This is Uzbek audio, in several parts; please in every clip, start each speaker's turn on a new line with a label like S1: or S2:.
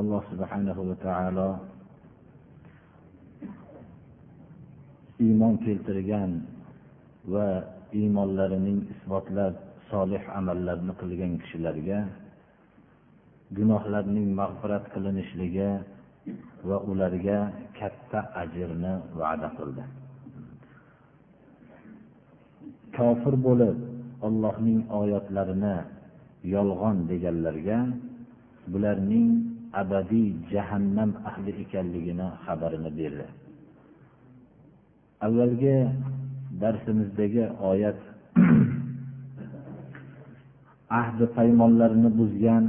S1: Alloh subhanahu va taolo iymon keltirgan va iymonlarining isbotlab solih amallarni qilgan kishilarga gunohlarning mag'firat qilinishligi va ularga katta ajrni va'da qildi. Kofir bo'lib ollohning oyatlarini yolg'on deganlarga bularning abadiy jahannam ahli ekanligini xabarini berdi. Avvalgi darsimizdagi oyat ahdi paymonlarini buzgan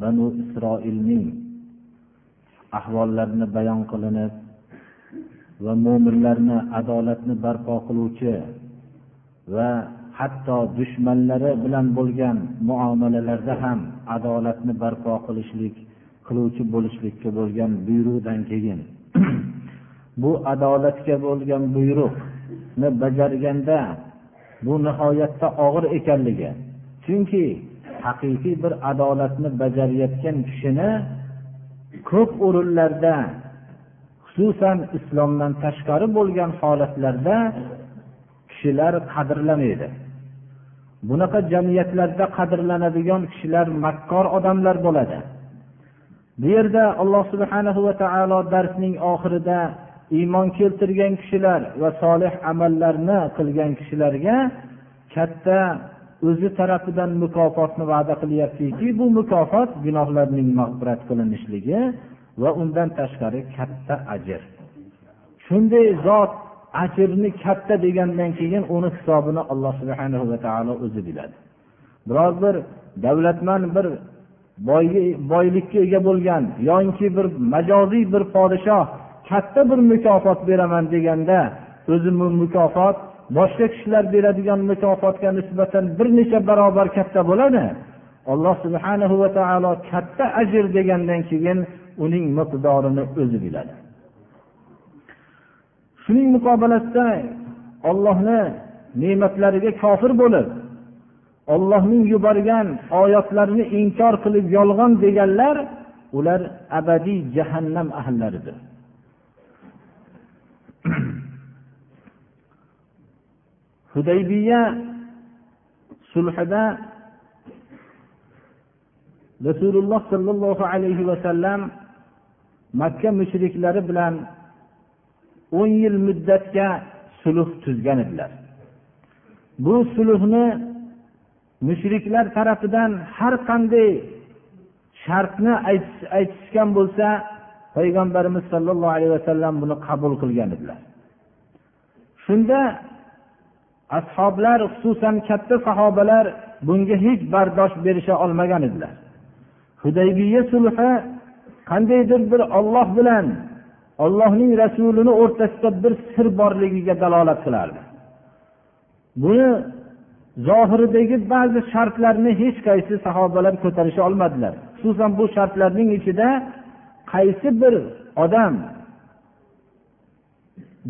S1: banu isroilning ahvollarini bayon qilinib va mo'minlarni adolatni barpo qiluvchi va hatto dushmanlari bilan bo'lgan muomalalarda ham adolatni barpo qilishlik qiluvchi bo'lishlikka bo'lgan buyruqdan keyin bu adolatga bo'lgan buyruqni bajarganda bu nihoyatda og'ir ekanligi chunki haqiqiy bir adolatni bajarayotgan kishini ko'p o'rinlarda xususan islomdan tashqari bo'lgan holatlarda kishilar qadrlamaydi. Bunaqa jamiyatlarda qadrlanadigan kishilar makkor odamlar bo'ladi. Bu yerda alloh subhanahu va taolo darsning oxirida iymon keltirgan kishilar va solih amallarni qilgan kishilarga katta o'zi tarafidan mukofotni va'da qilyaptiki bu mukofot gunohlarning mag'firat qilinishligi va undan tashqari katta ajr. Shunday zot ajrni katta degandan keyin uni hisobini alloh subhana va taolo o'zi biladi. Biror bir davlatman bir boylikka ega bo'lgan yoki bir majoziy bir podshoh katta bir mukofot beraman deganda o'zi bu mukofot boshqa kishilar beradigan mukofotga nisbatan bir necha barobar katta bo'ladi. Alloh subhanahu va taolo katta ajr degandan keyin uning miqdorini o'zi biladi. Shuning muqobilasida ollohni ne'matlariga kofir bo'lib ollohning yuborgan oyatlarini inkor qilib yolg'on deganlar ular abadiy jahannam ahllaridir hudaybiya sulhida rasululloh sollallohu alayhi vasallam makka mushriklari bilan o'n yil muddatga sulh tuzgan edilar. Bu sulhni mushriklar tarafidan har qanday shartni aytishgan bo'lsa payg'ambarimiz sollallohu alayhi vasallam buni qabul qilgan edilar. Shunda ashoblar xususan katta sahobalar bunga hech bardosh berisha olmagan edilar. Hudaybiya sulhi qandaydir bir olloh bilan ollohning rasulini o'rtasida bir sir borligiga dalolat qilardi. Buni zohiridagi ba'zi shartlarni hech qaysi sahobalar ko'tarisha olmadilar. Xususan bu shartlarning ichida qaysi bir odam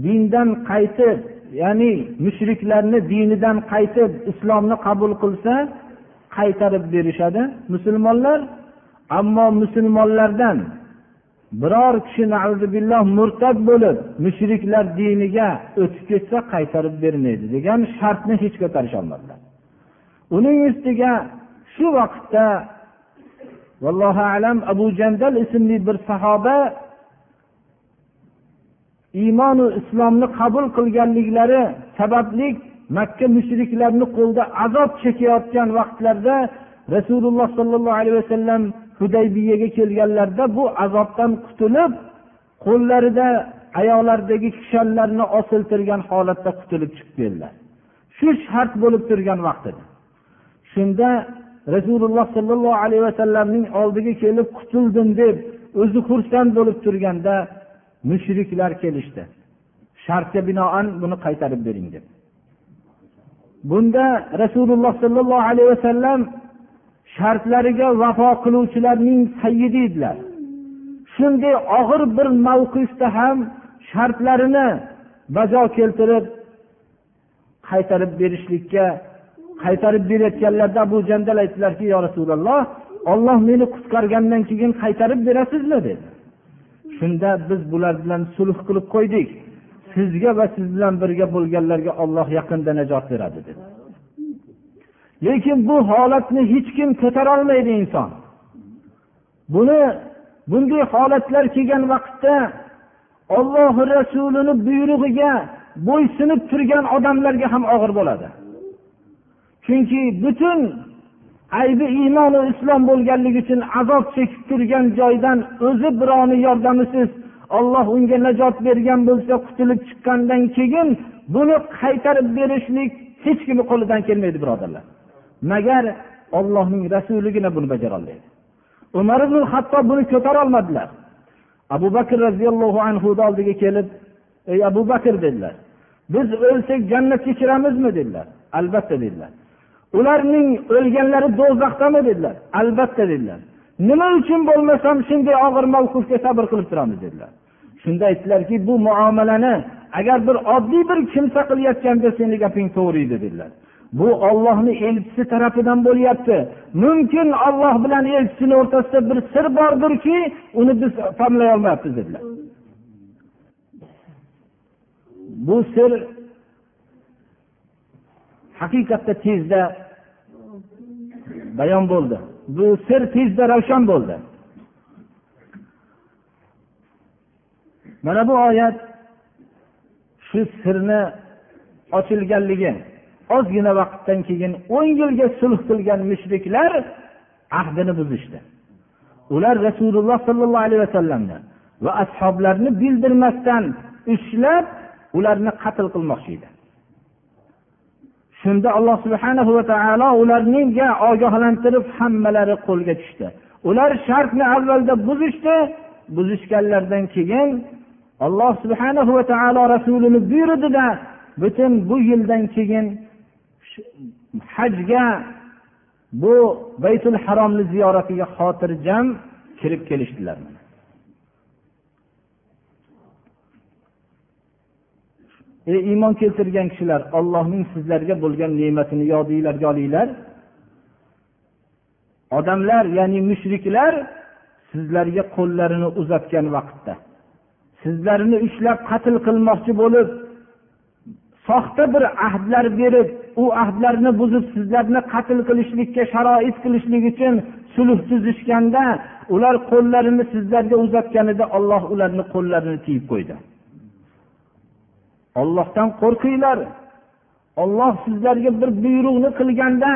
S1: dindan qaytib ya'ni mushriklarni dinidan qaytib islomni qabul qilsa qaytarib berishadi. Musulmonlar ammo musulmonlardan biror kishi billah murtad bo'lib mushriklar diniga o'tib ketsa qaytarib bermaydi degan shartni hech ko'tarisholmadilar uning ustiga shu vaqtda vallohu alam abu jandal ismli bir sahoba iymonu islomni qabul qilganliklari sababli makka mushriklarni qo'lida azob chekayotgan vaqtlarda rasululloh sollallohu alayhi vasallam hudaybiyaga kelganlarida bu azobdan qutulib qo'llarida ayollardagi kishanlarni osiltirgan holatda qutulib chiqib keldilar. Shu shart bo'lib turgan vaqtida. Shunda rasululloh sollallohu alayhi vasallamning oldiga kelib qutuldim deb o'zi xursand bo'lib turganda mushriklar kelishdi. Shartga binoan buni qaytarib bering deb. Bunda rasululloh sollallohu alayhi vasallam shartlariga vafo qiluvchilarning sayyidi edilar. Shunday og'ir bir mavqifda ham shartlarini bajo keltirib qaytarib berishlikka qaytarib berayotganlarida abu jandal aytdilarki yo rasululloh olloh meni qutqargandan keyin qaytarib berasizmi? dedi. Shunda biz bular bilan sulh qilib qo'ydik. Sizga va siz bilan birga bo'lganlarga olloh yaqinda najot beradi dedi. Lekin bu holatni hech kim ko'tarolmaydi inson. Buni bunday holatlar kelgan vaqtda ollohi rasulini buyrug'iga bo'ysunib turgan odamlarga ham og'ir bo'ladi. Chunki butun aybi iymonu islom bo'lganligi uchun azob chekib turgan joydan o'zi birovni yordamisiz olloh unga najot bergan bo'lsa qutulib chiqqandan keyin buni qaytarib berishlik hech kimni qo'lidan kelmaydi birodarlar. Magar ollohning rasuligina buni bajarolmaydi. Umar ibn hattob buni ko'tarolmadilar abu bakr roziyallohu anhuni oldiga kelib ey abu bakr dedilar. Biz o'lsak jannatga kiramizmi? dedilar. Albatta dedilar. Ularning o'lganlari do'zaxdami? dedilar. Albatta dedilar. Nima uchun bo'lmasam shunday og'ir mavqufga sabr qilib turamiz? dedilar. Shunda aytdilarki bu muomalani agar bir oddiy bir kimsa qilayotgan bo'lsa seni gaping to'g'ri edi dedilar. Bu ollohni elchisi tarafidan bo'lyapti. Mumkin olloh bilan elchisini o'rtasida bir sir bordirki uni biz famlay olmayapmiz dedilar. Bu sir haqiqatda tezda bayon bo'ldi. Bu sir tezda ravshan bo'ldi. Mana bu oyat shu sirni ochilganligi ozgina vaqtdan keyin o'n yilga sulh qilgan mushriklar ahdini buzishdi. Ular rasululloh sollallohu alayhi vasallamni va ashoblarni bildirmasdan ushlab ularni qatl qilmoqchi edi. Shunda alloh subhana va taolo ularniga ogohlantirib hammalari qo'lga tushdi? Ular shartni avvalda buzishdi buzishganlaridan keyin alloh subhana va taolo rasulini buyurdida butun bu yildan keyin hajga bu baytul haromni ziyoratiga xotirjam kirib kelishdilar ey iymon keltirgan kishilar ollohning sizlarga bo'lgan ne'matini yodinglarga olinglar. Odamlar ya'ni mushriklar sizlarga qo'llarini uzatgan vaqtda sizlarni ushlab qatl qilmoqchi bo'lib soxta bir ahdlar berib u ahdlarni buzib sizlarni qatl qilishlikka sharoit qilishlik uchun sulh tuzishganda ular qo'llarini sizlarga uzatganida olloh ularni qo'llarini tiyib qo'ydi. Ollohdan qo'rqinglar. Olloh sizlarga bir buyruqni qilganda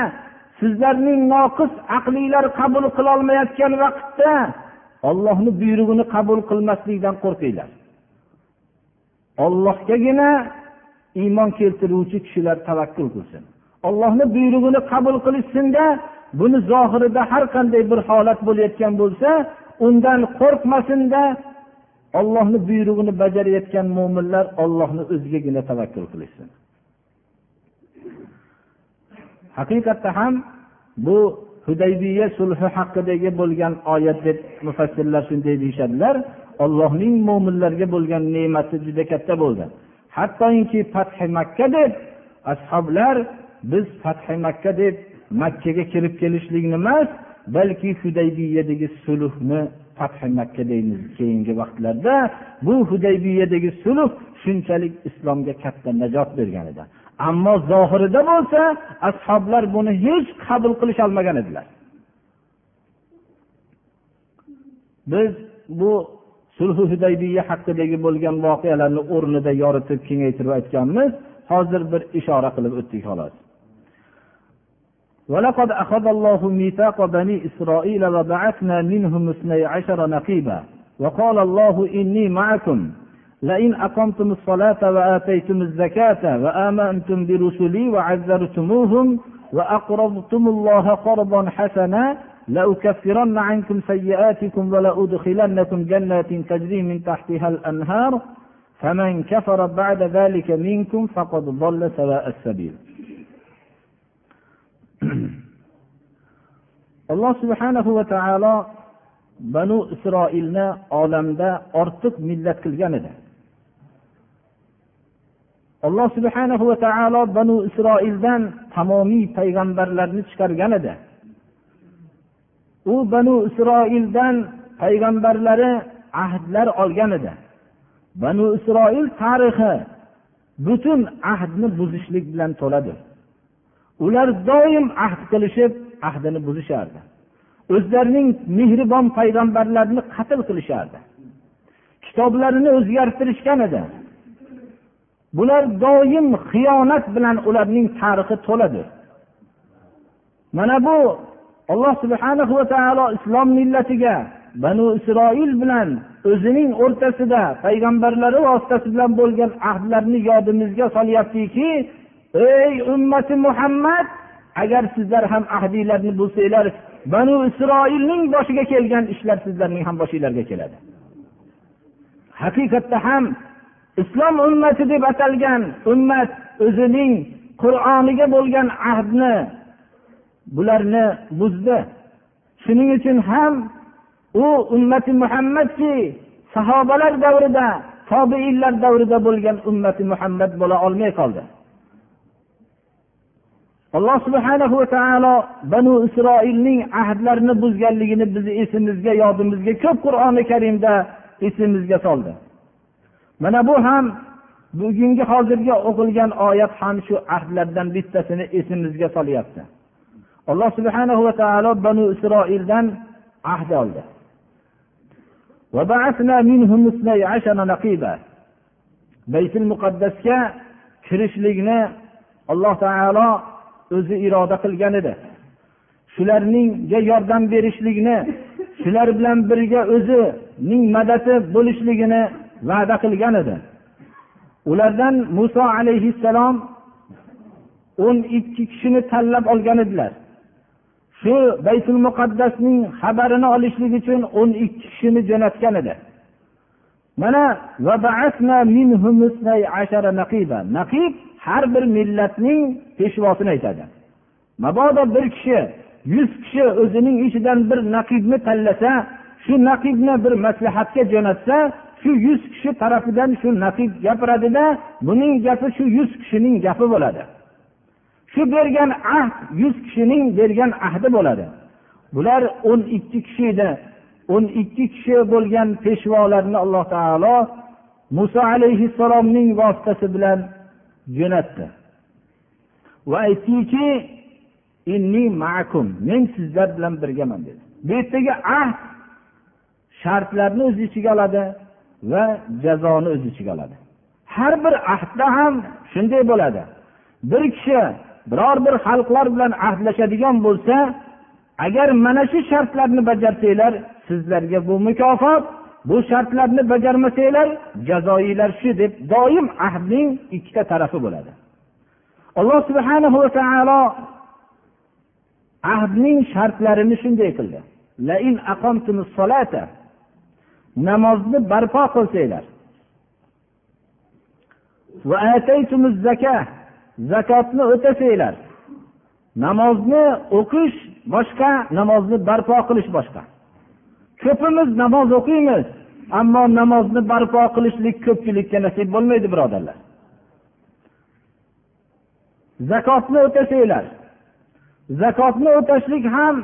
S1: sizlarning noqis aqlinglar qabul qilolmayotgan vaqtda ollohni buyrug'ini qabul qilmaslikdan qo'rqinglar. Ollohgagina iymon keltiruvchi kishilar tavakkul qilsin. Ollohni buyrug'ini qabul qilishsinda buni zohirida har qanday bir holat bo'layotgan bo'lsa undan qo'rqmasinda ollohni buyrug'ini bajarayotgan mo'minlar ollohni o'zigagina tavakkul qilishsin. Haqiqatda ham bu hudaybiya sulhi haqidagi bo'lgan oyat deb mufassirlar shunday deyishadilar ollohning mo'minlarga bo'lgan ne'mati juda katta bo'ldi. Hattoki fathi makka deb ashoblar biz fathi makka deb makkaga kirib kelishlikni emas balki hudaybiyadagi sulhni fathi makka deymiz keyingi vaqtlarda. Bu hudaybiyadagi sulh shunchalik islomga katta najot bergan edi ammo zohirida bo'lsa ashoblar buni hech qabul qilisholmagan edilar. Biz bu sulhi hudaybiya haqidagi bo'lgan voqealarni o'rnida yoritib kengaytirib aytganmiz hozir bir ishora qilib o'tdik xolos ولقد أخذ الله ميثاق بني إسرائيل وبعثنا منهم اثني عشر نقيبا وقال الله إني معكم لئن أقمتم الصلاة وآتيتم الزكاة وآمنتم برسلي وعزرتموهم وأقرضتم الله قرضا حسنا لأكفرن عنكم سيئاتكم ولأدخلنكم جنات تجري من تحتها الأنهار فمن كفر بعد ذلك منكم فقد ضل سواء السبيل alloh subhanahu va taolo banu isroilni olamda ortiq millat qilgan edi alloh subhanahu va taolo banu isroildan tamomiy payg'ambarlarni chiqargan edi u banu isroildan payg'ambarlari ahdlar olgan edi. Banu isroil tarixi butun ahdni buzishlik bilan to'ladi. Ular doim ahd qilishib ahdini buzishardi. O'zlarining mehribon payg'ambarlarini qatl qilishardi. Kitoblarini o'zgartirishgan edi. Bular doim xiyonat bilan ularning tarixi to'ladi. Mana bu alloh subhana va taolo islom millatiga banu isroil bilan o'zining o'rtasida payg'ambarlari vositasi bilan bo'lgan ahdlarni yodimizga solyaptiki ey ummati muhammad agar sizlar ham ahdiylarni buzsanglar banu isroilning boshiga kelgan ishlar sizlarning ham boshinglarga keladi. Haqiqatda ham islom ummati deb atalgan ummat o'zining qur'oniga bo'lgan ahdni bularni buzdi. Shuning uchun ham u ummati muhammadki sahobalar davrida tobeinlar davrida bo'lgan ummati muhammad bo'la olmay qoldi. Alloh subhana va taolo banu isroilning ahdlarini buzganligini bizni esimizga yodimizga ko'p qur'oni karimda esimizga soldi. Mana bu ham bugungi hozirgi o'qilgan oyat ham shu ahdlardan bittasini esimizga solyapti. Alloh subhana va taolo banu isroildan ahd oldi. Baytul muqaddasga kirishlikni alloh taolo o'zi iroda qilgan edi. Shularningga yordam berishlikni shular bilan birga o'zining madadi bo'lishligini va'da qilgan edi. Ulardan muso alayhissalom o'n ikki kishini tanlab olgan edilar. Shu baytul muqaddasning xabarini olishlik uchun o'n ikki kishini jo'natgan edi. Mana naqib har bir millatning peshvosini aytadi. Mabodo bir kishi yuz kishi o'zining ichidan bir naqibni tanlasa shu naqibni bir maslahatga jo'natsa shu yuz kishi tarafidan shu naqib gapiradida buning gapi shu yuz kishining gapi bo'ladi. Shu bergan ahd yuz kishining bergan ahdi bo'ladi. Bular o'n ikki kishi edi. O'n ikki kishi bo'lgan peshvolarni alloh taolo muso alayhissalomning vositasi bilan jo'natdi. Va aytdiki men sizlar bilan birgaman dedi. Bu yerdagi ahd shartlarni o'z ichiga oladi va jazoni o'z ichiga oladi. Har bir ahdda ham shunday bo'ladi. Bir kishi biror bir xalqlar bilan ahdlashadigan bo'lsa agar mana shu shartlarni bajarsanglar sizlarga bu mukofot bu shartlarni bajarmasanglar jazoinglar shu deb doim ahdning ikkita tarafi bo'ladi. Alloh subhana va taolo ahdning shartlarini shunday qildi. Namozni barpo qilsanglar. Zakotni o'tasanglar. Namozni o'qish boshqa namozni barpo qilish boshqa. Ko'pimiz namoz o'qiymiz ammo namozni barpo qilishlik ko'pchilikka nasib bo'lmaydi birodarlar. Zakotni o'tasanglar. Zakotni o'tashlik ham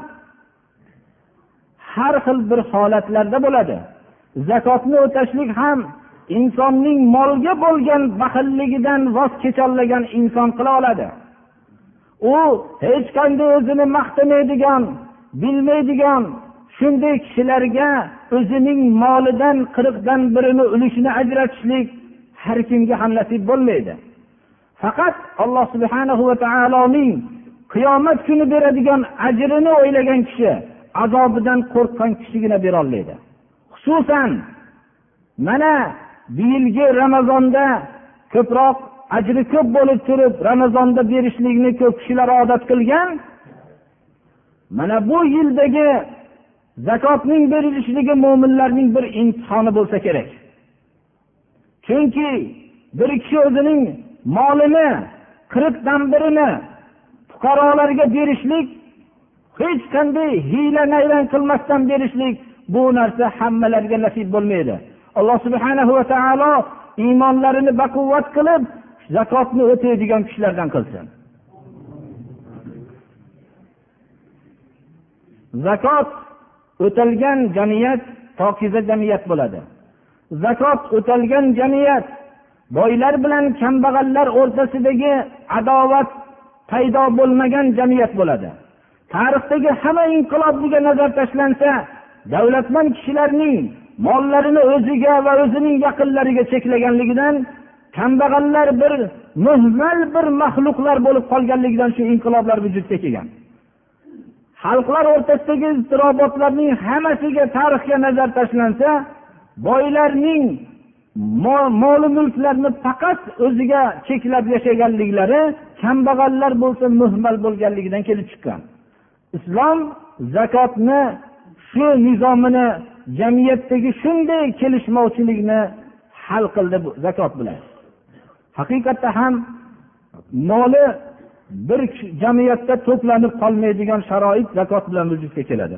S1: har xil bir holatlarda bo'ladi. Zakotni o'tashlik ham insonning molga bo'lgan baxilligidan voz kecholmagan inson qila oladi. U hech qanday o'zini maqtamaydigan bilmaydigan shunday kishilarga o'zining molidan qirqdan birini ulushini ajratishlik har kimga ham nasib bo'lmaydi. Faqat alloh subhanahu va taoloning qiyomat kuni beradigan ajrini o'ylagan kishi azobidan qo'rqqan kishigina berolmaydi xususan mana bu yilgi ramazonda ko'proq ajri ko'p bo'lib turib ramazonda berishlikni ko'p kishilar odat qilgan. Mana bu yildagi zakotning berilishligi mo'minlarning bir imtihoni bo'lsa kerak. Chunki bir kishi o'zining molini qirqdan birini fuqarolarga berishlik hech qanday hiyla nayrang qilmasdan berishlik bu narsa hammalarga nasib bo'lmaydi. Alloh subhanahu va taolo iymonlarini baquvvat qilib zakotni o'taydigan kishilardan qilsin. Zakot o'talgan jamiyat pokiza jamiyat bo'ladi. Zakot o'talgan jamiyat boylar bilan kambag'allar o'rtasidagi adovat paydo bo'lmagan jamiyat bo'ladi. Tarixdagi hamma inqilobga nazar tashlansa davlatmand kishilarning mollarini o'ziga va o'zining yaqinlariga cheklaganligidan kambag'allar bir muhmal bir maxluqlar bo'lib qolganligidan shu inqiloblar vujudga kelgan. Xalqlar o'rtasidagi iztirobotlarning hammasiga tarixga nazar tashlansa boylarning moli mulklarni faqat o'ziga cheklab yashaganliklari kambag'allar bo'lsa muhmal bo'lganligidan kelib chiqqan. Islom zakotni shu nizomini jamiyatdagi shunday kelishmovchilikni hal qildi zakot bilan haqiqatda ham moli bir jamiyatda to'planib qolmaydigan sharoit zakot bilan vujudga keladi.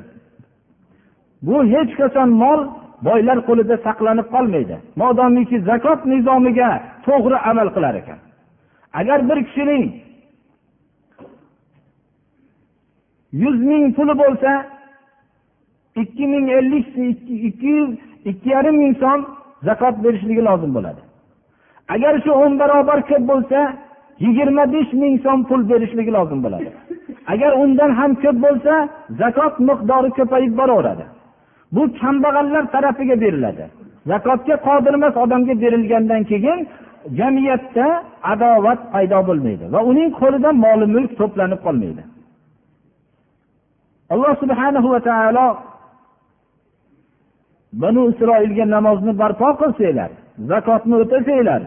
S1: Bu hech qachon mol boylar qo'lida saqlanib qolmaydi. Modomiki zakot nizomiga to'g'ri amal qilar ekan. Agar bir kishining yuz ming puli bo'lsa ikki ming ellik ikki yuz ikki yarim ming so'm zakot berishligi lozim bo'ladi. Agar shu o'n barobar ko'p bo'lsa yigirma besh ming so'm pul berishligi lozim bo'ladi. Agar undan ham ko'p bo'lsa zakot miqdori ko'payib boraveradi. Bu kambag'allar tarafiga beriladi. Zakotga qodir emas odamga berilgandan keyin jamiyatda adovat paydo bo'lmaydi va uning qo'lida mol mulk to'planib qolmaydi. Alloh subhana va taolo banu isroilga namozni barpo qilsanglar zakotni o'tasanglar.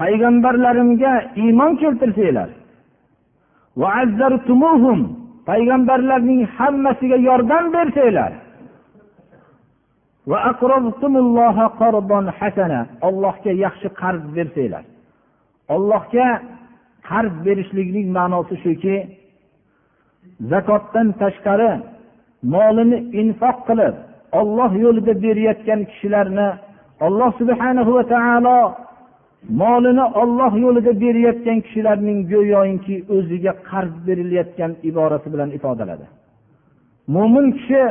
S1: Payg'ambarlarimga iymon keltirsanglar. Payg'ambarlarning hammasiga yordam bersanglar. Ollohga yaxshi qarz bersanglar. Ollohga qarz berishlikning ma'nosi shuki zakotdan tashqari molini infoq qilib olloh yo'lida berayotgan kishilarni alloh subhanahu va taolo molini olloh yo'lida berayotgan kishilarning go'yoinki o'ziga qarz berilayotgan iborasi bilan ifodaladi. Mo'min kishi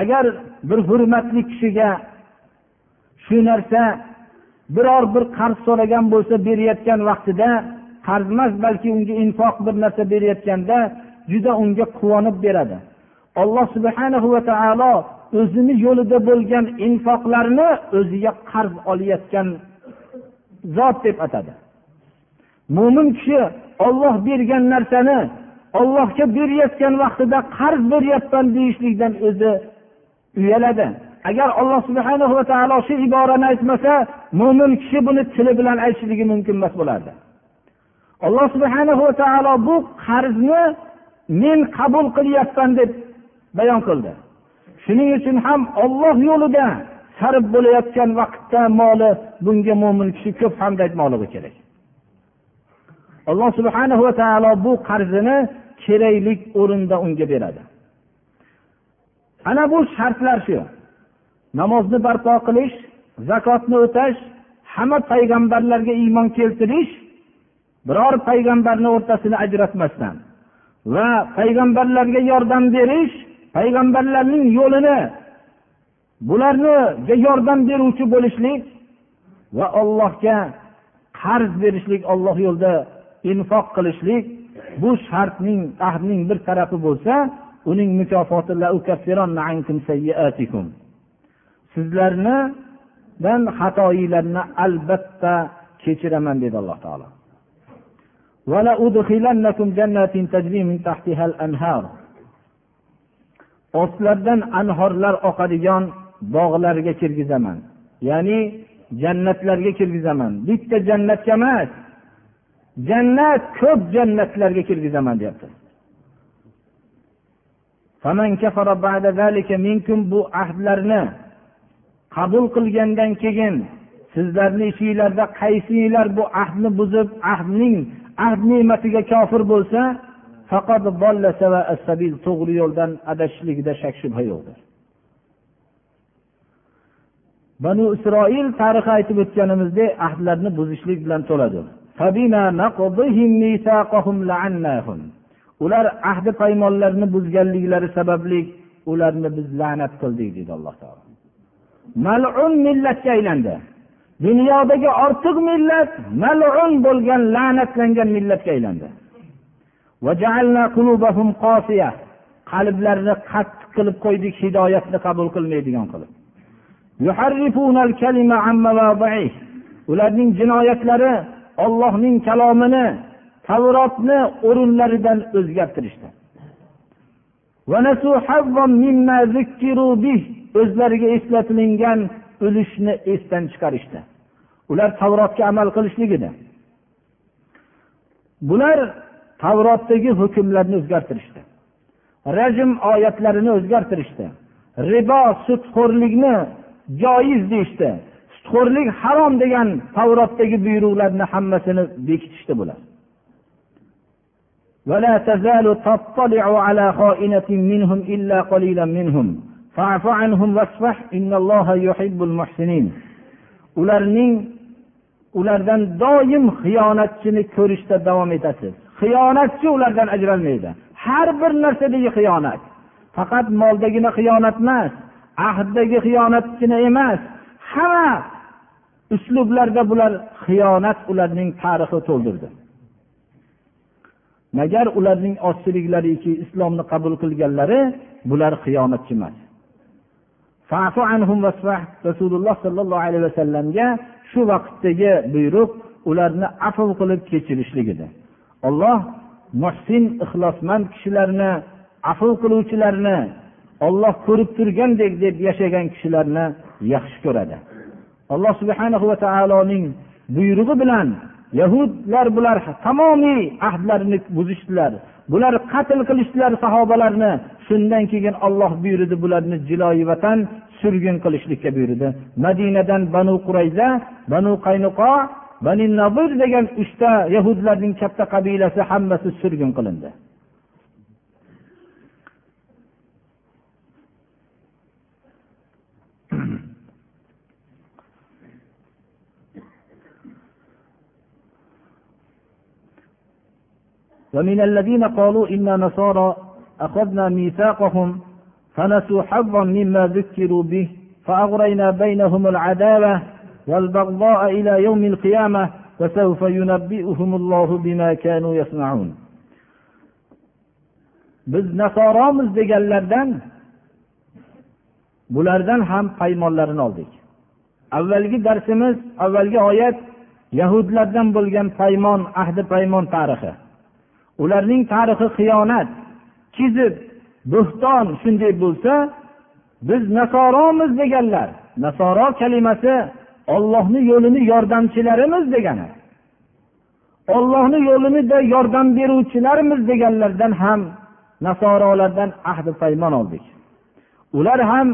S1: agar bir hurmatli kishiga shu narsa biror bir qarz so'ragan bo'lsa berayotgan vaqtida qarz emas balki unga infoq bir narsa berayotganda juda unga quvonib beradi. Alloh subhanahu va taolo o'zini yo'lida bo'lgan infoqlarni o'ziga qarz olayotgan zot deb atadi. Mo'min kishi olloh bergan narsani ollohga berayotgan vaqtida qarz beryapman deyishlikdan o'zi uyaladi. Agar alloh subhana va taolo shu iborani aytmasa mo'min kishi buni tili bilan aytishligi mumkin emas bo'lardi. Alloh subhana va taolo bu qarzni men qabul qilyapman deb bayon qildi. Shuning uchun ham olloh yo'lida sarf bo'layotgan vaqtda moli bunga mo'min kishi ko'p hamd aytmoqligi kerak. Alloh subhana va taolo bu qarzini kerakli o'rinda unga beradi. Ana bu shartlar shu. Namozni barpo qilish zakotni o'tash hamma payg'ambarlarga iymon keltirish biror payg'ambarni o'rtasini ajratmasdan va payg'ambarlarga yordam berish payg'ambarlarning yo'lini bularniga yordam beruvchi bo'lishlik va allohga qarz berishlik olloh yo'lida infoq qilishlik bu shartning ahdning bir tarafi bo'lsa uning mukofoti sizlarnidan xatoinglarni albatta kechiraman dedi alloh taolo. Ostlaridan anhorlar oqadigan bog'larga kirgizaman. Ya'ni jannatlarga kirgizaman. Bitta jannatga emas. Jannat ko'p jannatlarga kirgizaman deyapti. Bu ahdlarni qabul qilgandan keyin sizlarni ichinglarda qaysinglar bu ahdni buzib ahdning ahd ne'matiga kofir bo'lsa faqat to'g'ri yo'ldan adashishligida shak shubha yo'qdir. Banu isroil tarixi aytib o'tganimizdek ahdlarni buzishlik bilan to'ladi. Ular ahdi paymonlarni buzganliklari sababli ularni biz la'nat qildik deydi alloh taolo. Malun millatga aylandi. Dunyodagi ortiq millat malun bo'lgan la'natlangan millatga aylandi. Qalblarini qattiq qilib qo'ydik hidoyatni qabul qilmaydigan qilib. Ularning jinoyatlari ollohning kalomini tavrotni o'rinlaridan o'zgartirishdi. O'zlariga eslatilingan ulushni esdan chiqarishdi. ular tavrotga amal qilishlik edi bular tavrotdagi hukmlarni o'zgartirishdi rajm oyatlarini o'zgartirishdi ribo sudxo'rlikni joiz deyishdi sudxo'rlik harom degan tavrotdagi buyruqlarni hammasini bekitishdi bular ولا تزال تطلع على خائنة منهم إلا قليلا منهم فاعف عنهم واصفح إن الله يحب المحسنين ularning ulardan doim xiyonatchini ko'rishda davom etasiz. Xiyonatchi ulardan ajralmaydi. Har bir narsadagi xiyonat. Faqat moldagina xiyonat emas ahddagi xiyonatgina emas. Hamma uslublarda bular xiyonat ularning tarixi to'ldirdi. Magar ularning ozchiliklariki islomni qabul qilganlari bular xiyonatchi emas. Rasululloh sollallohu alayhi vasallamga shu vaqtdagi buyruq ularni afv qilib kechirishligidi olloh muhsin ixlosmand kishilarni afv qiluvchilarni olloh ko'rib turgandek deb yashagan kishilarni yaxshi ko'radi. Alloh subhana va taoloning buyrug'i bilan yahudlar bular tamomiy ahdlarini buzishdilar. Bular qatl qilishdilar sahobalarni. Shundan keyin olloh buyurdi bularni jiloyi vatan surgun qilishlikka buyurdi. Madinadan banu qurayza banu qaynuqo bani nabir degan uchta yahudlarning katta qabilasi hammasi surgun qilindi. ومن الذين قالوا إنا نصارى أخذنا ميثاقهم فنسوا حظا مما ذكروا به فأغرينا بينهم العداوة والبغضاء إلى يوم القيامة وسوف ينبئهم الله بما كانوا يصنعون biz nasoromiz deganlardan bulardan ham paymonlarini oldik avvalgi darsimiz avvalgi oyat yahudlardan bo'lgan paymon ahdi paymon tarixi Ularning tarixi xiyonat kizib bo'xton shunday bo'lsa biz nasoromiz deganlar. Nasoro kalimasi ollohni yo'lini yordamchilarimiz degani. Ollohni yo'linida yordam beruvchilarmiz deganlardan ham nasorolardan ahdi paymon oldik. Ular ham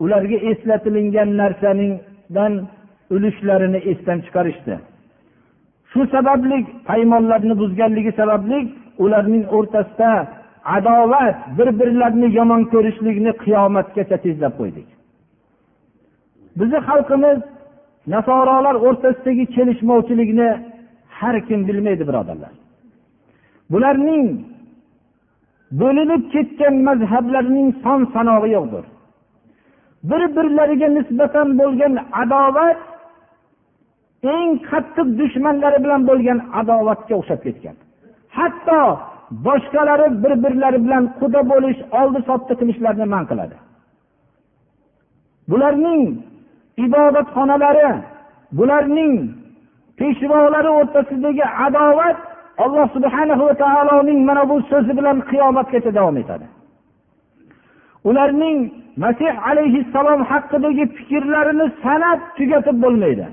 S1: ularga eslatilingan narsadan ulushlarini esdan chiqarishdi. Shu sababli paymonlarni buzganligi sababli ularning o'rtasida adovat bir birlarini yomon ko'rishlikni qiyomatgacha tezlab qo'ydik. Bizni xalqimiz nasorolar o'rtasidagi kelishmovchilikni har kim bilmaydi birodarlar. Bularning bo'linib ketgan mazhablarining son sanog'i yo'qdir. Bir birlariga nisbatan bo'lgan adovat eng qattiq dushmanlari bilan bo'lgan adovatga o'xshab ketgan. Hatto boshqalari bir birlari bilan quda bo'lish oldi sotdi qilishlarni man qiladi. Bularning ibodatxonalari bularning peshvolari o'rtasidagi adovat alloh subhana va taoloning mana bu so'zi bilan qiyomatgacha davom etadi. Ularning masih alayhissalom haqidagi fikrlarini sanab tugatib bo'lmaydi.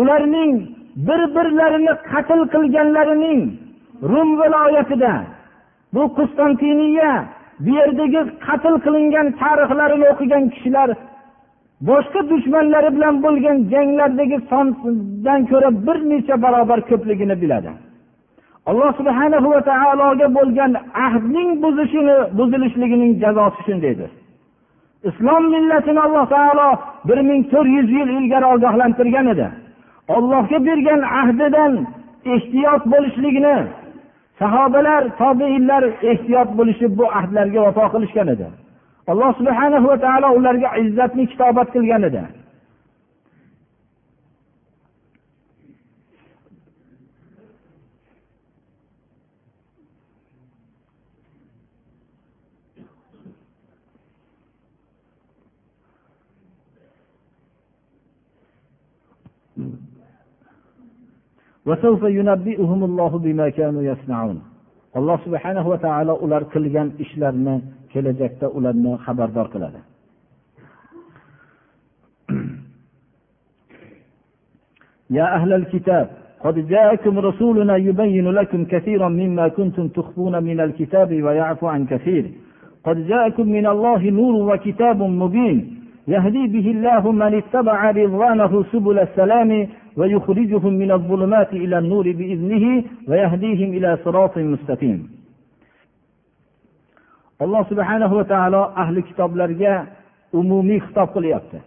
S1: Ularning bir birlarini qatl qilganlarining rum viloyatida bu qustantiniya bu yerdagi qatl qilingan tarixlarini o'qigan kishilar boshqa dushmanlari bilan bo'lgan janglardagi sondan ko'ra bir necha barobar ko'pligini biladi. Alloh subhana va taologa bo'lgan ahdning buzishini buzilishligining jazosi shundaydir islom millatini alloh taolo bir ming to'rt yuz yil ilgari ogohlantirgan edi. Ollohga bergan ahdidan ehtiyot bo'lishlikni sahobalar tobeinlar ehtiyot bo'lishib bu ahdlarga vafo qilishgan edi. Alloh subhana va taolo ularga izzatni kitobat qilgan edi. Alloh subhanahu va taolo ular qilgan ishlarni kelajakda ularni xabardor qiladi يا أهل الكتاب قد جاءكم رسولنا يبين لكم كثيرا مما كنتم تخفون من الكتاب ويعفو عن كثير. قد جاءكم من الله نور وكتاب مبين. يهدي به الله من اتبع رضوانه سبل السلام ويخرجهم من الظلمات إلى النور بإذنه ويهديهم إلى صراط مستقيم alloh subhanahu va taolo ahli kitoblarga umumiy xitob qilyapti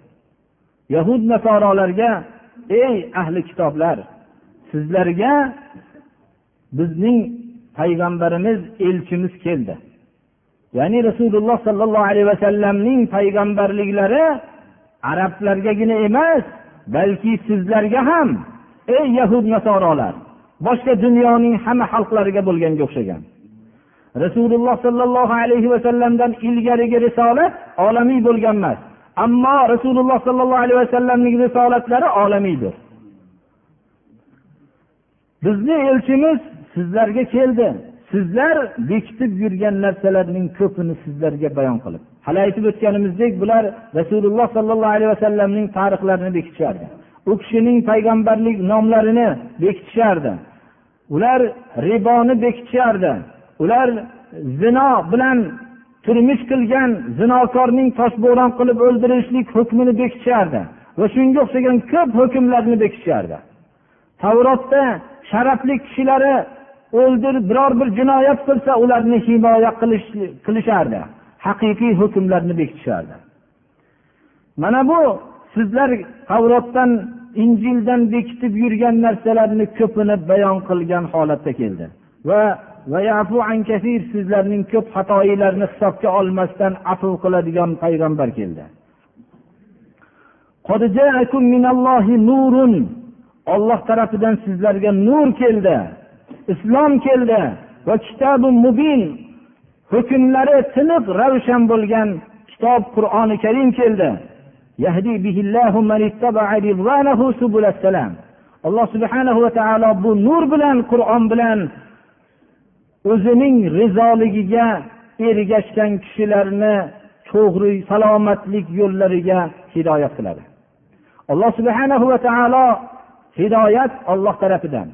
S1: yahud nasorolarga ey ahli kitoblar sizlarga bizning payg'ambarimiz elchimiz keldi ya'ni rasululloh sollallohu alayhi vasallamning payg'ambarliklari arablargagina emas balki sizlarga ham ey yahud nasorolar boshqa dunyoning hamma xalqlariga bo'lganga o'xshagan. Rasululloh sollallohu alayhi vasallamdan ilgarigi risolat olamiy bo'lgan emas ammo rasululloh sollallohu alayhi vasallamning risolatlari olamiydir. Bizni elchimiz sizlarga keldi. Sizlar bekitib yurgan narsalarning ko'pini sizlarga bayon qilib hali aytib o'tganimizdek bular rasululloh sollallohu alayhi vasallamning tarixlarini bekitishardi. U kishining payg'ambarlik nomlarini bekitishardi. Ular riboni bekitishardi. Ular zino bilan turmush qilgan zinokorning toshbo'ron qilib o'ldirishlik hukmini bekitishardi va shunga o'xshagan ko'p hukmlarni bekitishardi. Tavrotda sharafli kishilari o'ldir biror bir jinoyat qilsa ularni himoya qilishardi. Haqiqiy hukmlarni bekitishardi. Mana bu sizlar tavrotdan injildan bekitib yurgan narsalarni ko'pini bayon qilgan holatda keldi. Va sizlarning ko'p xatoyilarni hisobga olmasdan afu qiladigan payg'ambar keldi. Olloh tarafidan sizlarga nur keldi. Islom keldi va kitobi mubin hukmlari tiniq ravshan bo'lgan kitob qur'oni karim keldi. Alloh subhanahu va taolo bu nur bilan qur'on bilan o'zining rizoligiga ergashgan kishilarni to'g'ri salomatlik yo'llariga hidoyat qiladi. Alloh subhanahu va taolo hidoyat olloh tarafidan.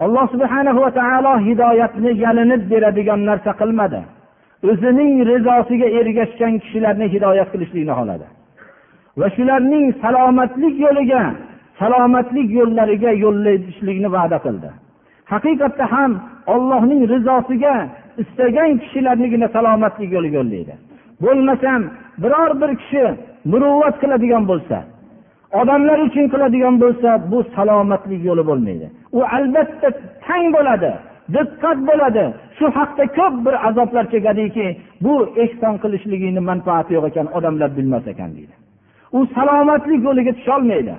S1: Alloh subhanahu va taolo hidoyatni yalinib beradigan narsa qilmadi. O'zining rizosiga ergashgan kishilarni hidoyat qilishlikni xohladi. Va shularning salomatlik yo'liga salomatlik yo'llariga yo'llayishlikni va'da qildi. Haqiqatda ham ollohning rizosiga istagan kishilarnigina salomatlik yo'liga yo'llaydi. Bo'lmasam biror bir kishi muruvvat qiladigan bo'lsa odamlar uchun qiladigan bo'lsa bu salomatlik yo'li bo'lmaydi. U albatta tang bo'ladi diqqat bo'ladi. Shu haqda ko'p bir azoblar chekadiki bu ehson qilishligini manfaati yo'q ekan odamlar bilmas ekan deydi. U salomatlik yo'liga tusholmaydi.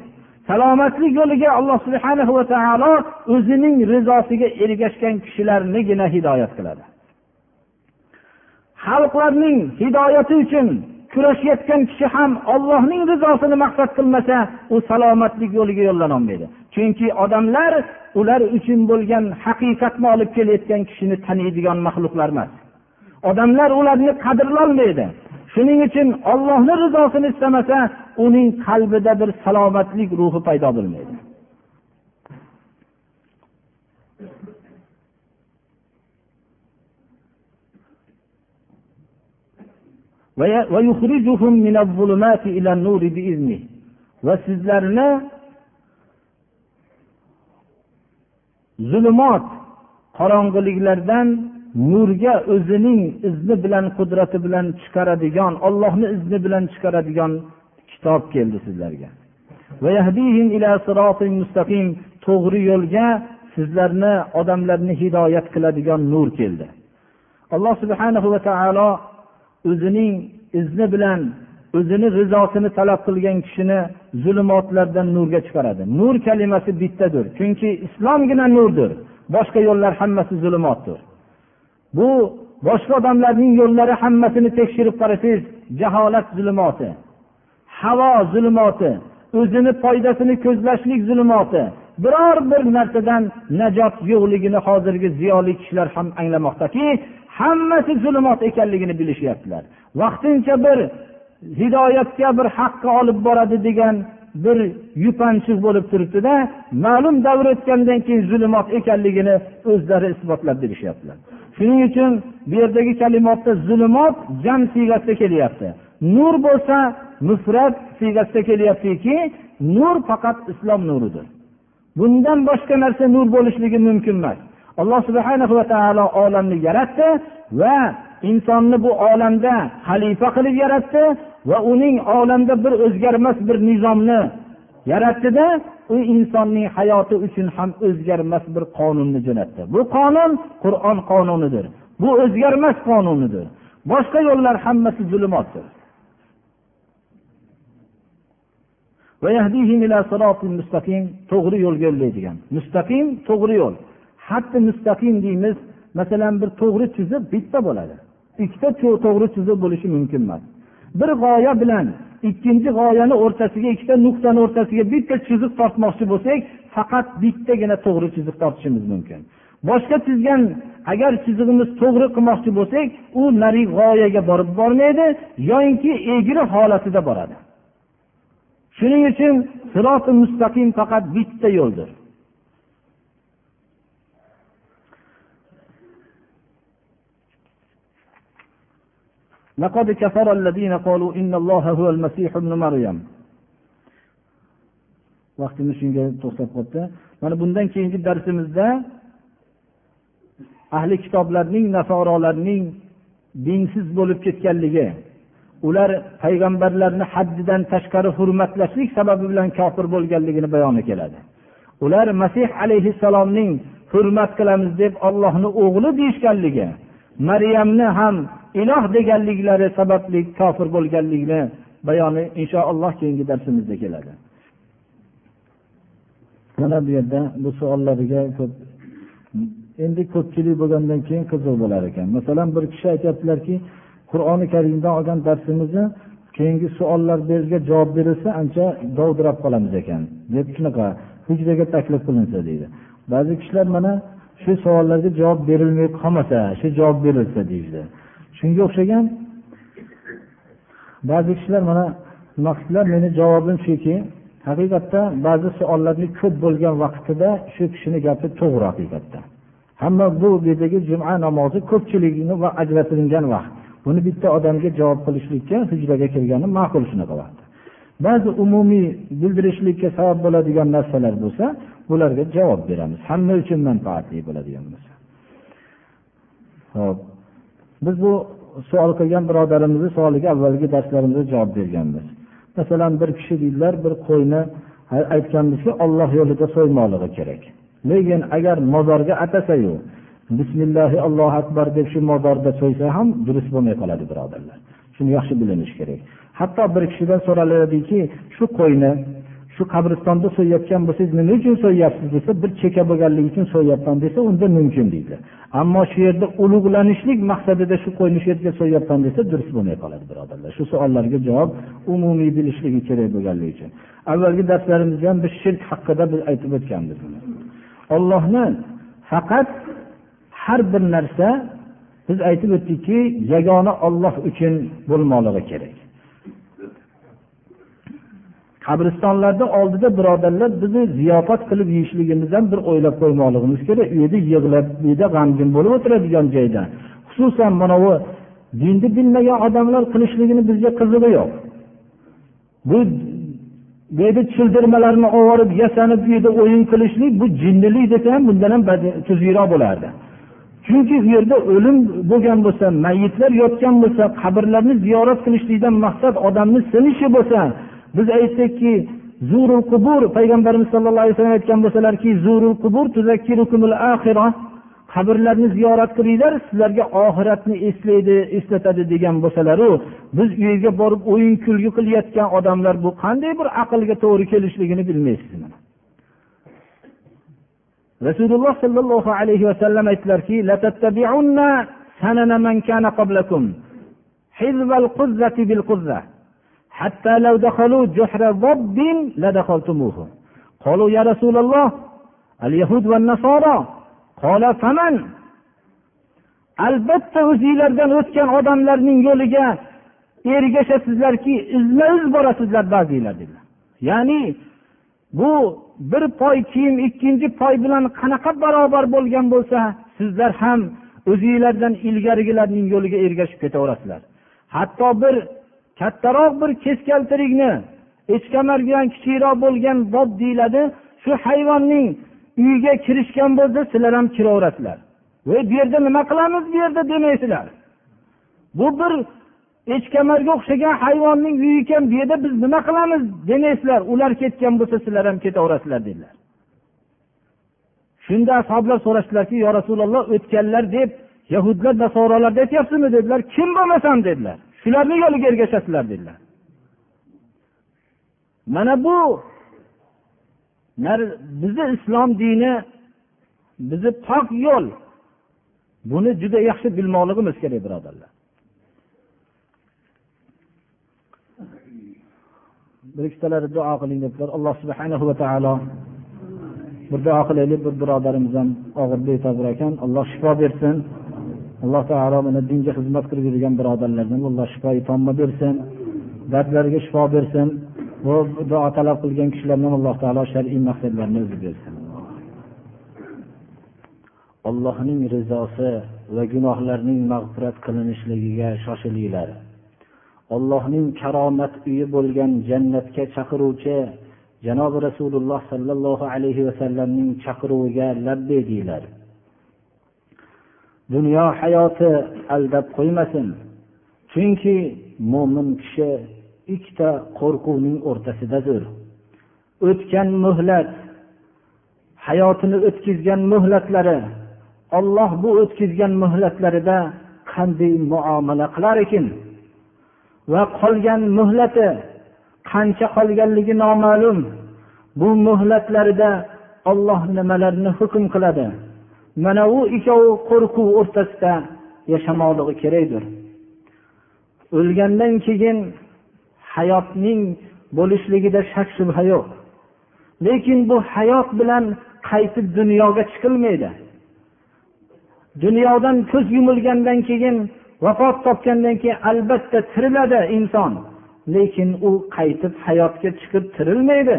S1: Salomatlik yo'liga alloh subhana va taolo o'zining rizosiga ergashgan kishilarnigina hidoyat qiladi. Xalqlarning hidoyati uchun kurashayotgan kishi ham ollohning rizosini maqsad qilmasa u salomatlik yo'liga yo'llanolmaydi. Chunki odamlar ular uchun bo'lgan haqiqatni olib kelayotgan kishini taniydigan maxluqlar emas. Odamlar ularni qadrlolmaydi. Shuning uchun ollohni rizosini istamasa uning qalbida bir salomatlik ruhi paydo bo'lmaydi. Va sizlarni zulumot qorong'iliklardan nurga o'zining izni bilan qudrati bilan chiqaradigan ollohni izni bilan chiqaradigan kitob keldi sizlarga. To'g'ri yo'lga sizlarni odamlarni hidoyat qiladigan nur keldi. Alloh subhanahu va taolo o'zining izni bilan o'zini rizosini talab qilgan kishini zulumotlardan nurga chiqaradi. Nur kalimasi bittadir chunki islomgina nurdir. Boshqa yo'llar hammasi zulumotdir bu boshqa odamlarning yo'llari hammasini tekshirib qarasangiz jaholat zulumoti havo zulumoti o'zini foydasini ko'zlashlik zulumoti biror bir narsadan najot yo'qligini hozirgi ziyoli kishilar ham anglamoqdaki hammasi zulumot ekanligini bilishyaptilar. Vaqtincha bir hidoyatga bir haqqa olib boradi degan bir yupanchiq bo'lib turibdida ma'lum davr o'tgandan keyin zulumot ekanligini o'zlari isbotlab berishyaptilar shuning uchun bu yerdagi kalimatda zulumot jam siyg'asida kelyapti. Nur bo'lsa mufrat siyg'asida kelyaptiki nur faqat islom nuridir. Bundan boshqa narsa nur bo'lishligi mumkin emas. Alloh subhana va taolo olamni yaratdi va insonni bu olamda xalifa qilib yaratdi va uning olamda bir o'zgarmas bir nizomni yaratdida u insonning hayoti uchun ham o'zgarmas bir qonunni jo'natdi. Bu qonun qur'on qonunidir bu o'zgarmas qonunidir boshqa yo'llar hammasi zulumotdir. To'g'ri yo'lga yo'llaydigan mustaqim to'g'ri yo'l. Hatto mustaqim deymiz. Masalan bir to'g'ri chiziq bitta bo'ladi. Ikkita to'g'ri chiziq bo'lishi mumkin emas. Bir g'oya bilan ikkinchi g'oyani o'rtasiga ikkita nuqtani o'rtasiga bitta chiziq tortmoqchi bo'lsak faqat bittagina to'g'ri chiziq tortishimiz mumkin. Boshqa chizgan agar chizig'imiz to'g'ri qilmoqchi bo'lsak u narigi g'oyaga borib bormaydi yoyinki egri holatida boradi. Shuning uchun siroti mustaqim faqat bitta yo'ldir. لقد كفر الذين قالوا إن الله هو المسيح ابن مريم vaqtimiz shunga to'xtab qolibdi mana bundan keyingi darsimizda ahli kitoblarning nasorolarning dinsiz bo'lib ketganligi ular payg'ambarlarni haddidan tashqari hurmatlashlik sababi bilan kofir bo'lganligini bayoni keladi ular masih alayhissalomning hurmat qilamiz deb ollohni o'g'li deyishganligi maryamni ham iloh deganliklari sababli kofir bo'lganligini bayoni inshaalloh keyingi darsimizda keladi. Mana bu yerda bu savollarga ko'p endi ko'pchilik bo'lgandan keyin qiziq bo'lar ekan. Masalan bir kishi aytyaptilarki qur'oni karimdan olgan darsimizni keyingi savollar berilsa javob berilsa ancha dovdirab qolamiz ekan deb shunaqa hujraga taklif qilinsa deydi. Ba'zi kishilar mana shu savollarga javob berilmay qolmasa shu javob berilsa deyishdi. Shunga o'xshagan ba'zi kishilar mana maqsadlar meni javobim shuki haqiqatda ba'zi savollarni ko'p bo'lgan vaqtida shu kishini gapi to'g'ri haqiqatda. Hamma bu yerdagi juma namozi ko'pchiligini va ajratilgan vaqt. Buni bitta odamga javob qilishlikka hujraga kirgani ma'qul shunaqa vaqt. Ba'zi umumiy bildirishlikka sabab bo'ladigan narsalar bo'lsa bularga javob beramiz. Hamma uchun manfaatli bo'ladigan bo'lsa ho'p biz bu savol qilgan birodarimizni savoliga avvalgi darslarimizda javob berganmiz. Masalan bir kishi deydilar bir qo'yni aytganmizki olloh yo'lida so'ymoqligi kerak. Lekin agar mozorga atasayu bismillahi allohu akbar deb shu mozorda so'ysa ham durust bo'lmay qoladi birodarlar. Shuni yaxshi bilinishi kerak. Hatto bir kishidan so'raladiki shu qo'yni shu qabristonda so'yayotgan bo'lsangiz nima uchun so'yyapsiz desa bir cheka bo'lganligi uchun so'yyapman desa unda mumkin deydi. Ammo shu yerda ulug'lanishlik maqsadida shu qo'yni shu yerga so'yyapman desa durust bo'lmay qoladi birodarlar. Shu savollarga javob umumiy bilishligi kerak bo'lganligi uchun. Avvalgi darslarimizda ham biz shirk haqida biz aytib o'tganmiz ollohni faqat har bir narsa biz aytib o'tdikki yagona olloh uchun bo'lmoqligi kerak. Qabristonlarni oldida birodarlar bizni ziyofat qilib yeyishligimiz ham bir o'ylab qo'ymoqligimiz kerak. U yerda yig'lab bu yerda g'amgin bo'lib o'tiradigan joyda. Xususan mana bu dinni bilmagan odamlar qilishligini bizga qizig'i yo'q. Bu bu yerda childirmalarni olib yasanib bu yerda o'yin qilishlik bu jinnilik desa ham bundan ham tuzukroq bo'lardi. Chunki u yerda o'lim bo'lgan bo'lsa mayitlar yotgan bo'lsa qabrlarni ziyorat qilishlikdan maqsad odamni sinishi bo'lsa biz aytdikki zurul qubur payg'ambarimiz sallallohu alayhi vasallam aytgan bo'lsalarki zurul qubur qabrlarni ziyorat qilinglar sizlarga oxiratni eslaydi eslatadi degan bo'lsalaru biz u yerga borib o'yin kulgi qilayotgan odamlar bu qanday bir aqlga to'g'ri kelishligini bilmaysiz rasululloh sollallohu alayhi vasallam aytdilarki حتى لو دخلوا جحر ضب لدخلتموه قالوا يا رسول الله اليهود والنصارى قال فمن albatta o'zinglardan o'tgan odamlarning yo'liga ergashasizlarki izma iz borasizlar ba'zinglar dedilar ya'ni bu bir poy kiyim ikkinchi poy bilan qanaqa barobar bo'lgan bo'lsa sizlar ham o'zinglardan ilgarigilarning yo'liga ergashib ketaverasizlar hatto bir kattaroq bir keskaltirikni echkamardan kichikroq bo'lgan bob deyiladi. Shu hayvonning uyiga kirishgan bo'lsa sizlar ham kiraverasizlar. Voy bu yerda nima qilamiz bu yerda demaysizlar. Bu bir echkamarga o'xshagan hayvonning uyi ekan bu yerda biz nima qilamiz demaysizlar. Ular ketgan bo'lsa sizlar ham ketaverasizlar dedilar. Shunda ashoblar so'rashdilarki yo rasululloh o'tganlar deb yahudlar nasorolarni aytyapsizmi dedilar. Kim bo'lmasam? dedilar. Shularni yo'liga ergashasizlar dedilar. Mana bu bizni islom dini bizni pok yo'l. Buni juda yaxshi bilmoqligimiz kerak birodarlar. Bir ikkitalari duo qiling debdilar alloh subhanahu va taolo bir duo qilaylik bir birodarimiz ham og'ir betober ekan. Alloh shifo bersin. Alloh taolo mana dinga xizmat qilib yurgan birodarlardan alloh shifo tomma bersin dardlariga shifo bersin va duo talab qilgan kishilardan alloh taolo shar'iy maqsadlarini o'zi bersin. Allohning rizosi va gunohlarning mag'firat qilinishligiga shoshilinglar. Allohning karomat uyi bo'lgan jannatga chaqiruvchi janobi rasululloh sollallohu alayhi vasallamning chaqiruviga labbay deyglar dunyo hayoti aldab qo'ymasin. Chunki mo'min kishi ikkita qo'rquvning o'rtasidadir. O'tgan muhlat hayotini o'tkazgan muhlatlari olloh bu o'tkazgan muhlatlarida qanday muomala qilar ekan? Va qolgan muhlati qancha qolganligi noma'lum. Bu muhlatlarida olloh nimalarni hukm qiladi? Mana u ikkovi qo'rquv o'rtasida yashamoqligi kerakdir. O'lgandan keyin hayotning bo'lishligida shak shubha yo'q. Lekin bu hayot bilan qaytib dunyoga chiqilmaydi. Dunyodan ko'z yumilgandan keyin vafot topgandan keyin albatta tiriladi inson. Lekin u qaytib hayotga chiqib tirilmaydi.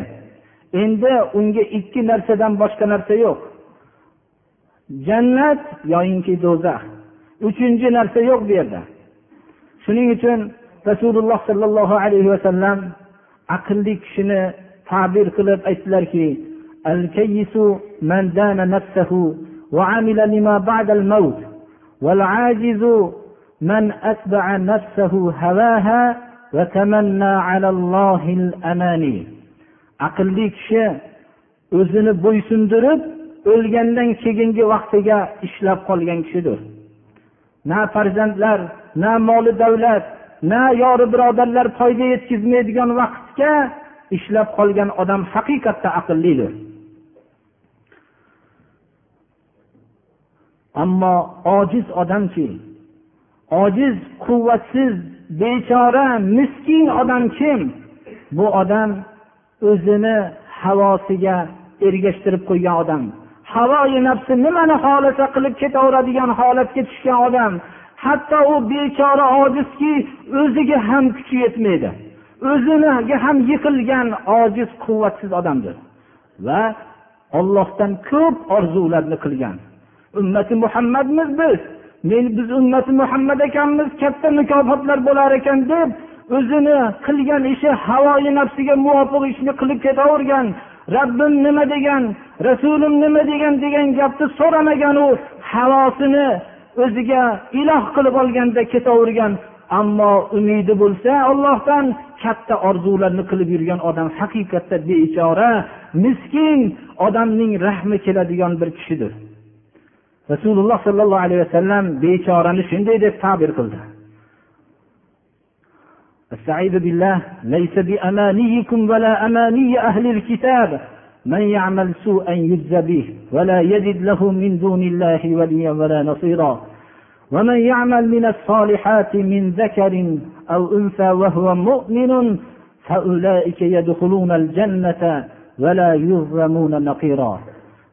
S1: Endi unga ikki narsadan boshqa narsa yo'q. jannat yoyinki do'zax uchinchi narsa yo'q bu yerda shuning uchun rasululloh sollallohu alayhi vasallam aqlli kishini ta'bir qilib aytdilarki الكيس من دان نفسه وعمل لما بعد الموت والعاجز من أتبع نفسه هواها وتمنى على الله الأماني aqlli kishi o'zini bo'ysundirib o'lgandan keyingi vaqtiga ishlab qolgan kishidir. Na farzandlar na moli davlat na yori birodarlar foyda yetkazmaydigan vaqtga ishlab qolgan odam haqiqatda aqllidir. Ammo ojiz odamki ojiz quvvatsiz bechora miskin odam kim? Bu odam o'zini havosiga ergashtirib qo'ygan odam. Havoyi nafsi nimani xohlasa qilib ketaveradigan holatga tushgan odam
S2: hatto u bechora ojizki o'ziga ham kuchi yetmaydi. O'ziniga ham yiqilgan ojiz quvvatsiz odamdir. Va ollohdan ko'p orzularni qilgan. Ummati muhammadmiz biz. Men biz ummati muhammad ekanmiz katta mukofotlar bo'lar ekan deb o'zini qilgan ishi havoyi nafsiga muvofiq ishni qilib ketavergan rabbim nima degan rasulim nima degan degan gapni so'ramagan u havosini o'ziga iloh qilib olganda ketavergan. Ammo umidi bo'lsa ollohdan katta orzularni qilib yurgan odam haqiqatda bechora miskin odamning rahmi keladigan bir kishidir. Rasululloh sollallohu alayhi vasallam bechorani shunday deb ta'bir qildi. استعيذ بالله ليس بأمانيكم ولا أماني أهل الكتاب. من يعمل سوءا يجزى به ولا يجد له من دون الله وليا ولا نصيرا. ومن يعمل من الصالحات من ذكر أو أنثى وهو مؤمن فأولئك يدخلون الجنة ولا يظلمون نقيرا.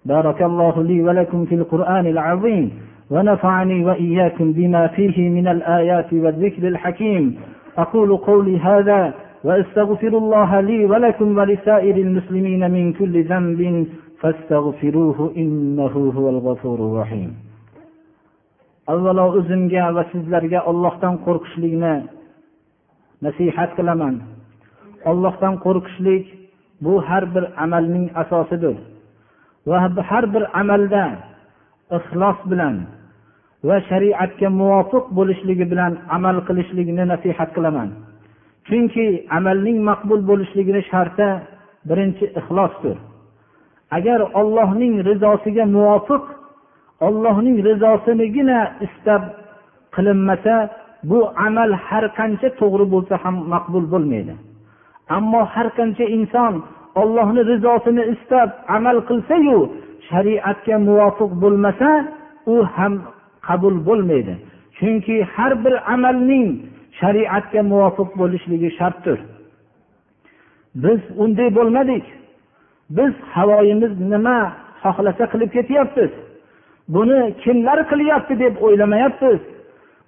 S2: بارك الله لي ولكم في القرآن العظيم ونفعني وإياكم بما فيه من الآيات والذكر الحكيم. أقول قولي هذا وأستغفر الله لي ولكم ولسائر المسلمين من كل ذنب فاستغفروه إنه هو الغفور الرحيم avvalo o'zimga va sizlarga ollohdan qo'rqishlikni nasihat qilaman ollohdan qo'rqishlik bu har bir amalning asosidir va har bir amalda ixlos bilan va shariatga muvofiq bo'lishligi bilan amal qilishlikni nasihat qilaman. Chunki amalning maqbul bo'lishligini sharti birinchi ixlosdir. Agar ollohning rizosiga muvofiq ollohning rizosinigina istab qilinmasa bu amal har qancha to'g'ri bo'lsa ham maqbul bo'lmaydi. Ammo har qancha inson ollohni rizosini istab amal qilsayu shariatga muvofiq bo'lmasa u ham qabul bo'lmaydi. Chunki har bir amalning shariatga muvofiq bo'lishligi shartdir. Biz unday bo'lmadik. Biz havoyimiz nima xohlasa qilib ketyapmiz buni kimlar qilyapti deb o'ylamayapmiz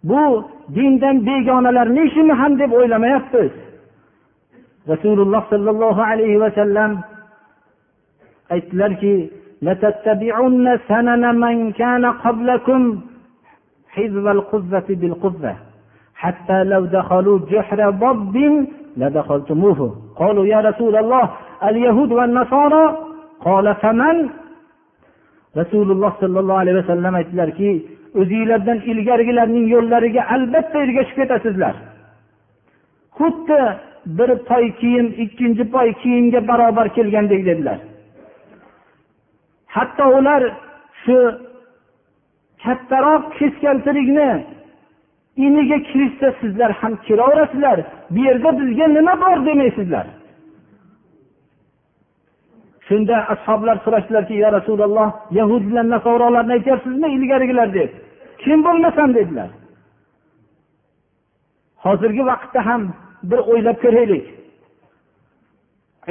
S2: bu dindan begonalarni ishimi ham deb o'ylamayapmiz rasululloh sollallohu alayhi vasallam aytdilarki لتتبعن سنن من كان قبلكم حذو القذة بالقذة حتى لو دخلوا جحر ضب لدخلتموه قالوا يا رسول الله اليهود والنصارى قال فمن rasululloh sollallohu alayhi vasallam aytdilarki o'zinglardan ilgarigilarning yo'llariga albatta ergashib ketasizlar xuddi bir poy kiyim ikkinchi poy kiyimga barobar kelgandek dedilar hatto ular shu kattaroq keskaltirikni iniga kirishsa sizlar ham kiraverasizlar bu yerda bizga nima bor demaysizlar. Shunda ashoblar so'rashdilarki yo rasululloh yahud bilan nasorolarni aytyapsizmi ilgarigilar? deb. Kim bo'lmasam? dedilar. Hozirgi vaqtda ham bir o'ylab ko'raylik.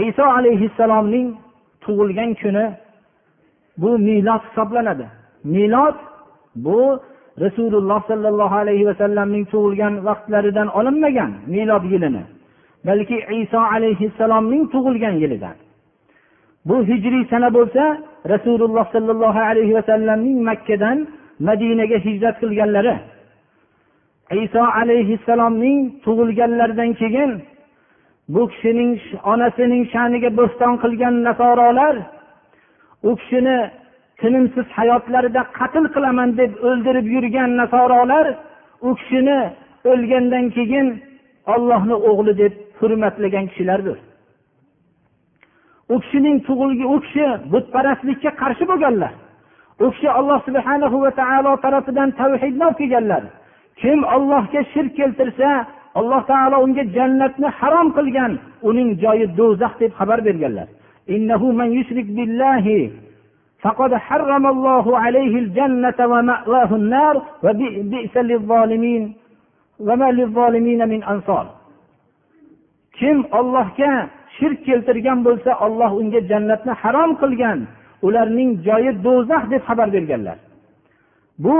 S2: Iso alayhissalomning tug'ilgan kuni bu milod hisoblanadi. Milod bu rasululloh sollallohu alayhi vasallamning tug'ilgan vaqtlaridan olinmagan milod yilini balki iso alayhissalomning tug'ilgan yilidan. Bu hijriy sana bo'lsa rasululloh sollallohu alayhi vasallamning makkadan madinaga hijrat qilganlari iso alayhissalomning tug'ilganlaridan keyin bu kishining onasining sha'niga bo'ston qilgan nasorolar u kishini tinimsiz hayotlarida qatl qilaman deb o'ldirib yurgan nasorolar u kishini o'lgandan keyin ollohni o'g'li deb hurmatlagan kishilardir. U kishining tug'ilgan u kishi butparastlikka qarshi bo'lganlar. U kishi alloh subhana va taolo tarafidan tavhidni olib kelganlar. Kim ollohga shirk keltirsa alloh taolo unga jannatni harom qilgan uning joyi do'zax deb xabar berganlar. فقد حرم الله عليه الجنة ومأواه النار وبئس للظالمين وما للظالمين من أنصار kim ollohga shirk keltirgan bo'lsa olloh unga jannatni harom qilgan ularning joyi do'zax deb xabar berganlar bu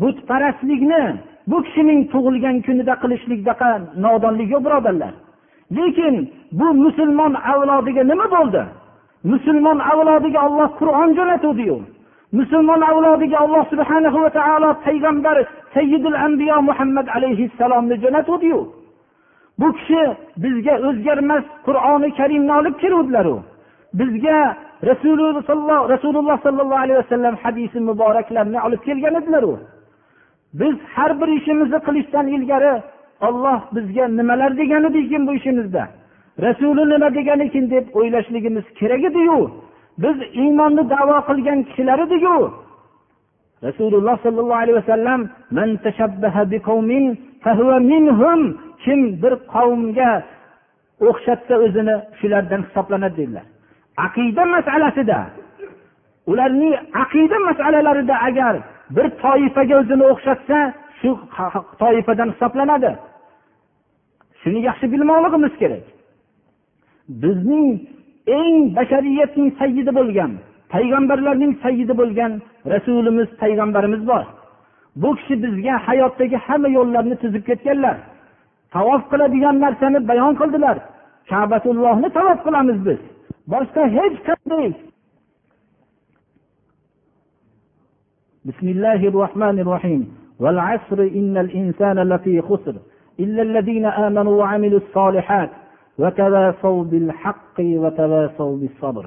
S2: butparastlikni bu kishining tug'ilgan kunida qilishlikdaqa nodonlik yo'q birodarlar lekin bu musulmon avlodiga nima bo'ldi Musulmon avlodiga olloh qur'on jo'natuvdiyu. Musulmon avlodiga alloh subhana va taolo payg'ambar sayyidul ambiyo muhammad alayhissalomni jo'natuvdiyu. Bu kishi bizga o'zgarmas qur'oni karimni olib keluvdilaru. Bizga rasululloh rasululloh sollallohu alayhi vasallam hadisi muboraklarni olib kelgan edilaru. Biz har bir ishimizni qilishdan ilgari olloh bizga nimalar degan edikin bu ishimizda. Rasuli nima degan ekan deb o'ylashligimiz kerak ediyu. Biz iymonni davo qilgan kishilar ediku rasululloh sollallohu alayhi vasallam kim bir qavmga o'xshatsa o'zini shulardan hisoblanadi dedilar. Aqida masalasida. Ularning aqida masalalarida agar bir toifaga o'zini o'xshatsa shu toifadan hisoblanadi. Shuni yaxshi bilmoqligimiz kerak. bizning eng bashariyatning sayyidi bo'lgan payg'ambarlarning sayyidi bo'lgan rasulimiz payg'ambarimiz bor bu kishi bizga hayotdagi hamma yo'llarni tuzib ketganlar tavof qiladigan narsani bayon qildilar kabatullohni tavof qilamiz biz boshqa hech qanday بسم الله الرحمن الرحيم والعصر إن الإنسان لفي خسر إلا الذين آمنوا وعملوا الصالحات وتواصوا بالحق وتواصوا بالصبر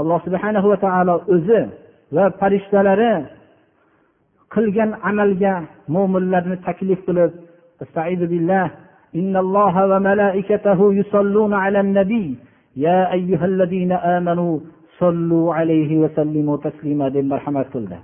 S2: alloh subhanahu va taolo o'zi va farishtalari qilgan amalga mo'minlarni taklif qilib استعيذ بالله إن الله وملائكته يصلون على النبي يا أيها الذين آمنوا صلوا عليه وسلموا تسليما deb marhamat qildi